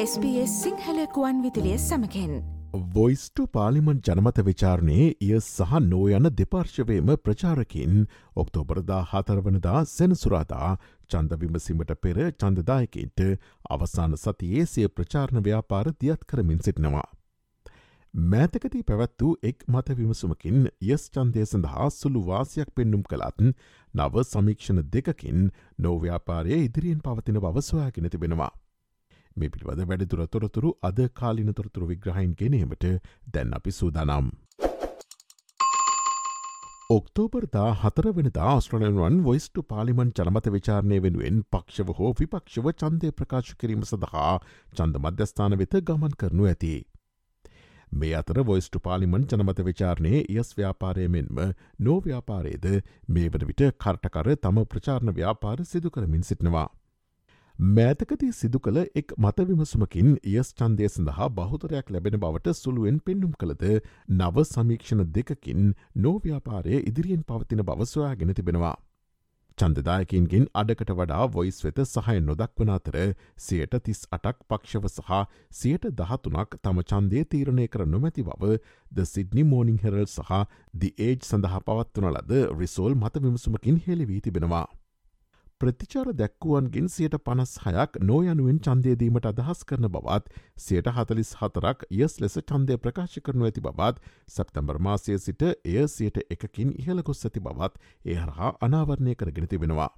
SBS සිංහලකුවන් විදිලිය සමකෙන් වොයිස්ට පාලිමන් ජනමත විචාරණයේ එය සහ නෝ යන දෙපාර්ශවයම ප්‍රචාරකින් ඔක්තෝබරදා හතරවනදා සෙනසුරාදා චන්ද විමසිමට පෙර චන්දදායකන්ට අවසාන සතියේ සිය ප්‍රචාරණ ව්‍යාපාර දියත් කරමින් සිටිනවා. මෑතකති පැවැත් වූ එක් මත විමසුමකින් යස් චන්දය සඳහා සුළු වාසයක් පෙන්නුම් කළත් නව සමීක්ෂණ දෙකකින් නෝව්‍යාපාරය ඉදිරියෙන් පවතින බවස්වයාගෙන තිබෙනවා. මේ පිළිබඳ වැඩිදුර තොරතුරු අද කාලින තොරතුරු විග්‍රහයින් ගෙනීමට දැන් අපි සූදානම්. ඔක්තෝබර්දා හතර වෙන ආස්ට්‍රලයන්වන් වොයිස්ටු පාලිමන් ජනමත විචාරණය වෙනුවෙන් පක්ෂව හෝ විපක්ෂව චන්දය ප්‍රකාශ කිරීම සඳහා චන්ද මධ්‍යස්ථාන වෙත ගමන් කරනු ඇති. මේ අතර වොයිස්ටු පාලිමන් ජනමත විචාරණයේ යස් ව්‍යාපාරය මෙන්ම නෝව්‍යාපාරයේද මේ වන විට කර්ටකර තම ප්‍රචාරණ ව්‍යාපාර සිදු කරමින් සිටිනවා. මෑතකදී සිදු කළ එක් මතවිමසුමකින් යස් චන්දය සඳහා බහුතරයක් ලැබෙන බවට සුළුවෙන් පෙන්නුම් කළද නව සමීක්ෂණ දෙකකින් නෝව්‍යාපාරය ඉදිරියෙන් පවතින බවස්වයා ගෙන තිබෙනවා. චන්දදායකින්ගෙන් අඩකට වඩා වොයිස් වෙත සහය නොදක්වන අතර සියට තිස් අටක් පක්ෂව සහ සියට දහතුනක් තම චන්දය තීරණය කර නොමැති බව ද සිඩ්නි මෝනිින් හෙරල් සහ දි ඒජ් සඳහා පවත්වන ලද රිසෝල් මත විමසුමකින් හෙළිවී තිබෙනවා. ප්‍රතිචාර දැක්වුවන්ගෙන් සියට පනස් හයක් නෝ යනුවෙන් චන්දයදීමට අදහස් කරන බවත් සියට හතලිස් හතරක් යස් ලෙස චන්දය ප්‍රකාශ කරනු ඇති බවත් සැප්තැම්බර් මාසය සිට එය සියට එකකින් ඉහළගොස් ඇති බවත් ඒ හරහා අනාවරණය කරගෙන තිබෙනවා.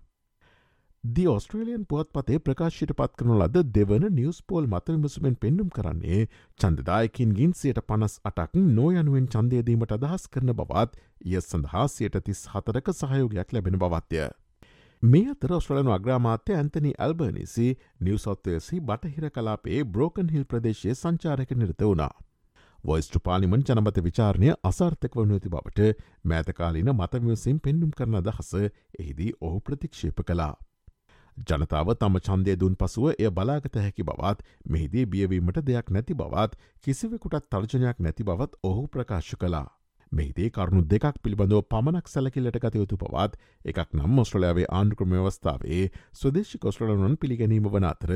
දී ඔස්ට්‍රේලියන් පුවත් පතේ ප්‍රකාශයට පත් කරනු ලද දෙවන නිියස් පෝල් මත විමසුමෙන් පෙන්නුම් කරන්නේ චන්දදායකින්ගින් සියට පනස් අටක් නෝ යනුවෙන් චන්දයදීමට අදහස් කරන බවත් ය සඳහා සියට තිස් හතරක සහයෝගයක් ලැබෙන බවත්ය. මේ අතර ඔස්ට්‍රලනු අග්‍රාමාත්‍ය ඇන්තනි ඇල්බර්නිසි නිවසොත්වයසි බටහිර කලාපේ බ්‍රෝකන් හිල් ප්‍රදේශය සංචාරක නිරත වුණා. වොයිස්ට පාලිමන් ජනමත විචාරණය අසාර්ථක වනු ඇති බවට මෑතකාලීන මතවිමසින් පෙන්නුම් කරන අදහස එහිදී ඔහු ප්‍රතික්ෂේප කලා. ජනතාව තම චන්දය දුන් පසුව එය බලාගත හැකි බවත් මෙහිදී බියවීමට දෙයක් නැති බවත් කිසිවෙකුටත් තර්ජනයක් නැති බවත් ඔහු ප්‍රකාශ කලා. මෙහිදේ කරුණු දෙකක් පිළිබඳව පමණක් සැලකිල්ලට ගතයුතු පවත් එකක් නම් ඔස්ට්‍රලයාාවේ ආණ්ක්‍රම වස්ථාවේ ස්වදේශි කොස්ට්‍රලනුන් පිළිගැනීම වන අතර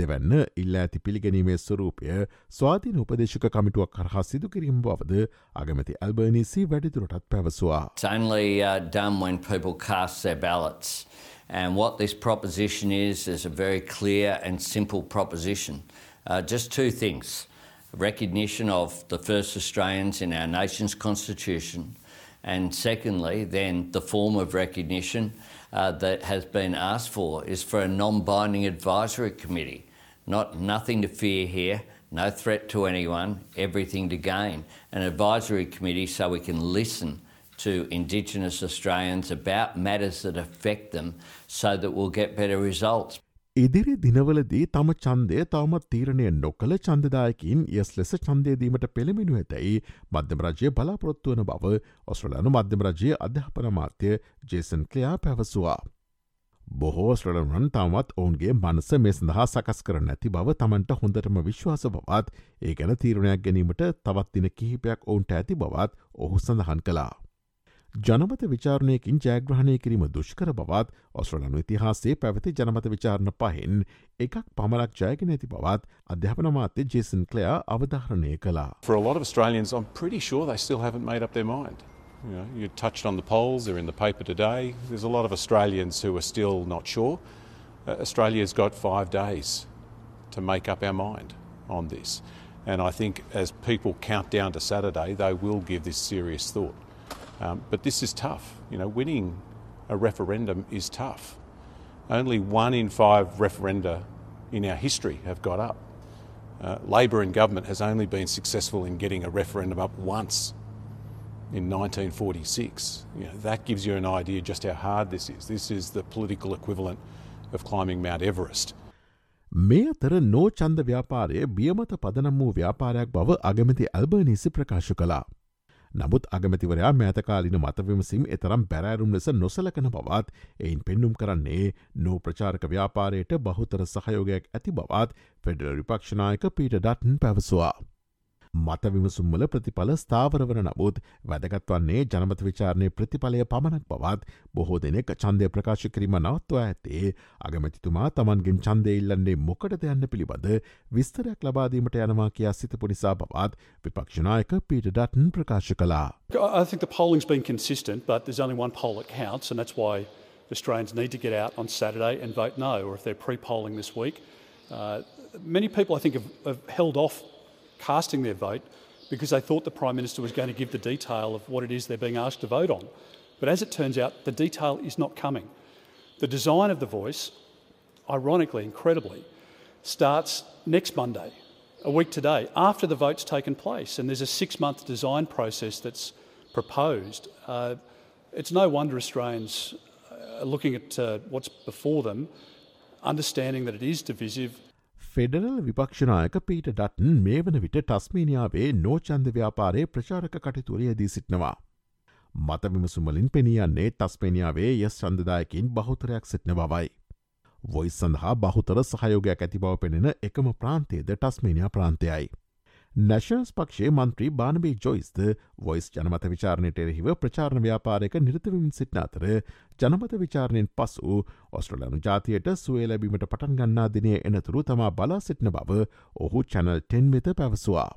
දෙවැන්න ඉල්ල ඇති පිළිගැනීමේ ස්වරූපය ස්වාධීන උපදේශක කමිටුවක් කරහා සිදු කිරීම බවද අගමති ඇල්බර්නිසි වැඩිදුරටත් පැවසවා. only uh, done when people cast their ballots. And what this proposition is, is a very clear and simple proposition. Uh, just two things. Recognition of the first Australians in our nation's constitution, and secondly, then the form of recognition uh, that has been asked for is for a non-binding advisory committee. Not nothing to fear here, no threat to anyone, everything to gain. An advisory committee so we can listen to Indigenous Australians about matters that affect them so that we'll get better results. ඉදිරි දිනවලදී තම චන්දය තවමත් තීරණය නොකළ චන්දදායකින් යස් ලෙස චන්දයදීමට පෙළමිනු ඇතැයි මධ්‍යම රජය බලාපොරොත්තුවන බව ඔස්ට්‍රලනු මධ්‍යම රජය අධ්‍යාපන මාත්‍ය ජේසන් කලයා පැවසවා. බොහෝ ස්ට්‍රලනන් තමත් ඔවුන්ගේ මනස මේ සඳහා සකස් කර නැති බව තමන්ට හොඳටම විශ්වාස බවත් ඒ ගැන තීරණයක් ගැනීමට තවත් දින කිහිපයක් ඔවුන්ට ඇති බවත් ඔහු සඳහන් කලා. ජනමත විචාරණයකින් ජයග්‍රහණය කිරීම දුෂ්කර බවත් ඔස්ට්‍රලනු ඉතිහාසේ පැවති ජනමත විචාරණ පහෙන් එකක් පමලක් ජයගෙන ඇති බවත් අධ්‍යාපන මාත්‍ය ජේසන් කලයා අවධාරණය කලා. For a lot of Australians, I'm pretty sure they still haven't made up their mind. You know, you touched on the polls, they're in the paper today. There's a lot of Australians who are still not sure. Uh, Australia's got five days to make up our mind on this. And I think as people count down to Saturday, they will give this serious thought. Um, but this is tough. You know, winning a referendum is tough. Only one in five referenda in our history have got up. Uh, Labor in government has only been successful in getting a referendum up once in 1946. You know, that gives you an idea just how hard this is. This is the political equivalent of climbing Mount Everest. මේ අතර නෝ චන්ද ව්‍යාපාරය බියමත පදනම් වූ ව්‍යාපාරයක් බව අගමති ඇල්බර්නිසි ප්‍රකාශ කලා. නමුත් අගමැතිවරයා මෑතකාලින මතවිමසිම් එතරම් බැරෑරුම් ලෙස නොසලකන බවත් එයින් පෙන්නුම් කරන්නේ නෝ ප්‍රචාරක ව්‍යාපාරයට බහුතර සහයෝගයක් ඇති බවත් ෆෙඩරල් විපක්ෂනායක පීට ඩටන් පැවසවා. මතවිමසුම්මල ප්‍රතිඵල ස්ථාවරවන නමුත් වැදගත් වන්නේ ජනමත විචාරණය ප්‍රතිඵලය පමණක් බවත් බොහෝ දෙනෙක් චන්දය ප්‍රකාශ කිරීම නවත්වා ඇත්තේ අගමැතිතුමා තමන්ගෙන් චන්දය ඉල්ලන්නේ මොකටද යන්න පිළිබඳ විස්තරයක් ලබාදීමට යනවා කියා සිතපු නිසා බවත් විපක්ෂනායක පීට ඩටන් ප්‍රකාශ කලා. I think the polling's been consistent, but there's only one poll that counts, and that's why Australians need to get out on Saturday and vote no, or if they're pre polling this week. Uh, many people, I think, have, have held off casting their vote because they thought the Prime Minister was going to give the detail of what it is they're being asked to vote on. But as it turns out, the detail is not coming. The design of the voice, ironically, incredibly, starts next Monday, a week today, after the vote's taken place. And there's a six month design process that's proposed. Uh, it's no wonder Australians are looking at uh, what's before them, understanding that it is divisive, federal විපක්ෂනායක Peter Dutton මේ වන විට ටස්මේනියාවේ නෝචන්ද ව්‍යාපාරය ප්‍රචාරක කටතුරයදී සිටනවා. මත විමසුමලින් පෙනියන්නේ තස්පේනියාවේ යස් චන්දදායකින් බහුතරයක් සිටන බවයි. Voice සඳහා බහුතර සහයෝගයක් ඇති බව පෙනෙන එකම ප්‍රාන්තයේද ටස්මේනියා ප්‍රාන්තයයි. නැශන්ස් පක්ෂේ මන්ත්‍රී බානබේ ජොයිස්ද වොයිස් ජනමත විචාරණයට එරෙහිව ප්‍රචාරණ ව්‍යාපාරයක නිරතවින් සිටන අතර ජනමත විචාරණයෙන් පසු ඔස්ට්‍රලයානු ජාතියට සුවේ ලැබීමට පටන් ගන්නා දිනේ එනතුරු තමා බලා සිටින බව ඔහු චැනල් ටෙන් වෙත පැවසවා.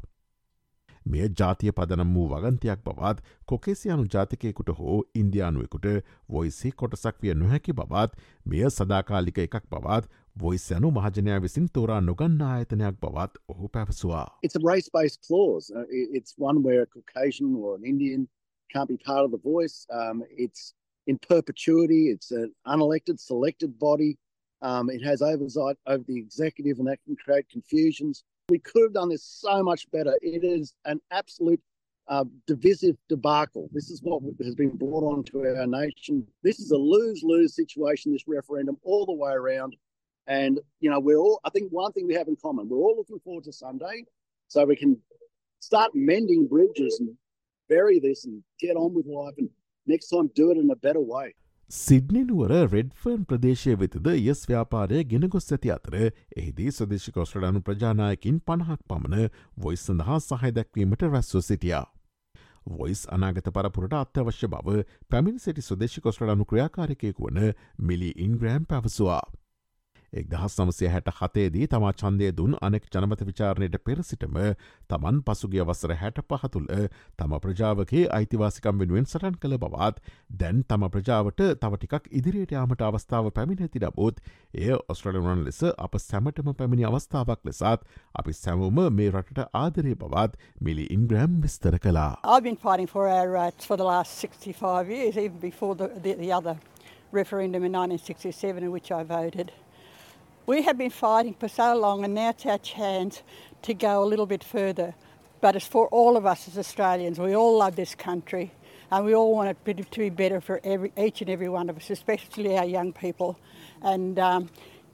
මෙය ජාතිය පදනම් වූ වගන්තයක් බවත් කොකෙසියානු ජාතිකයකුට හෝ ඉන්දයානුවෙකුට වොයිසි කොටසක් විය නොහැකි බවත් මෙය සදාකාලික එකක් බවත් වොයිස් යනු මහජනයා විසින් තෝරා නොගන්න ආයතනයක් බවත් ඔහු පැවසවා. It's a race-based clause. Uh, it's one where a Caucasian or an Indian can't be part of the voice. Um, it's in perpetuity. It's an unelected, selected body. Um, it has oversight over the executive, and that can create confusions. We could have done this so much better. It is an absolute uh, divisive debacle. This is what has been brought onto our nation. This is a lose lose situation, this referendum, all the way around. And, you know, we're all, I think one thing we have in common, we're all looking forward to Sunday so we can start mending bridges and bury this and get on with life and next time do it in a better way. සිඩ්නිනුවර රෙඩ්ෆර්න් ප්‍රදේශය වෙතද යස් ව්‍යාපාරය ගෙනගොස් ඇති අතර එහිදී සදේශික ඔස්ට්‍රඩානු ප්‍රජානායකින් පණහක් පමණ voice සඳහා සහය දැක්වීමට රැස්ව සිටියා. වොයිස් අනාගත පරපුරට අත්‍යවශ්‍ය බව පැමිණි සිටි සුදේශි කොස්ට්‍රඩානු ක්‍රියාකාරකයකු වන මිලි ඉන්ග්‍රෑම් පැවසවා. එක් දහස් නමසය හැට හතේදී තමා චන්දය දුන් අනෙක් ජනමත විචාරණයට පෙරසිටම තමන් පසුගිය වසර හැට පහතුළ තම ප්‍රජාවගේ අයිතිවාසිකම් වෙනුවෙන් සටන් කළ බවත් දැන් තම ප්‍රජාවට තවටිකක් ඉදිරියට යාමට අවස්ථාව පැමිණ ඇති ඩබෝත් එය ඔස්ට්‍රලවරන් ලෙස අප සැමටම පැමිණි අවස්ථාවක් ලෙසත් අපි සැමම මේ රටට ආදරය බවත් මිලි ඉන්ග්‍රෑම් විස්තර කලා. I've been fighting for our rights for the last 65 years, even before the, the, the other referendum in 1967 in which I voted. We have been fighting for so long, and now it's our chance to go a little bit further. But it's for all of us as Australians. We all love this country, and we all want it to be better for every, each and every one of us, especially our young people. And um,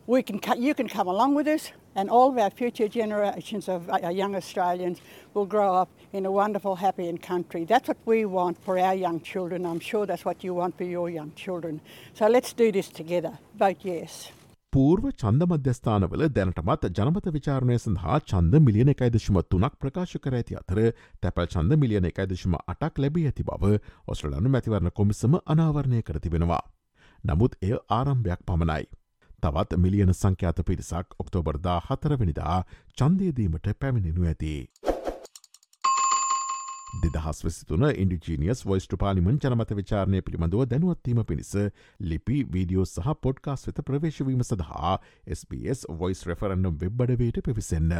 we can, you can come along with us, and all of our future generations of our young Australians will grow up in a wonderful, happy and country. That's what we want for our young children. I'm sure that's what you want for your young children. So let's do this together. Vote yes. පූර්ව චන්ද මධ්‍යස්ථානවල දැනටමත් ජනමත විචාරණය සඳහා චන්ද මිලියන එකයිදශම තුනක් ප්‍රකාශ කර ඇති අතර තැපල් චන්ද මිලියන එකයිදශම අටක් ලැබී ඇති බව ඔස්ට්‍රලනු මැතිවරණ කොමිසම අනාවරණය කරති වෙනවා. නමුත් එය ආරම්භයක් පමණයි. තවත් මිලියන සංඛ්‍යාත පිරිසක් ඔක්තෝබර්දා හතරවනිදා චන්දයදීමට පැමිණෙනු ඇති. දෙදහස් වෙසිතුන ඉන්ඩිජීනියස් වොයිස්ට පාලිමන් ජනමත විචාරණය පිළිබඳව දැනුවත්වීම පිණිස ලිපි වීඩියෝ සහ පොඩ්කාස් වෙත ප්‍රවේශවීම සඳහා SBS වොයිස් රෙෆරන්නම් වෙබ්බඩවයට පිවිසන්න.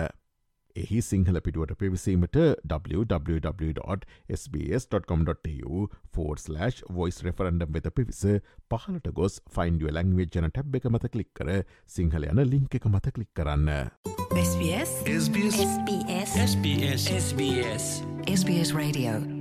එහි සිංහල පිටුවට පිවිසීමට www.sbs.com.tu ෆෝර්ස් වොයිස් වෙත පිවිස පහලට ගොස් ෆයින්ඩුව ලංවේ ජන ටැබ් එක මත කලික් කර සිංහල යන ලිංක එක මත කලික් කරන්න. SBS SBS SBS SBS SBS SBS Radio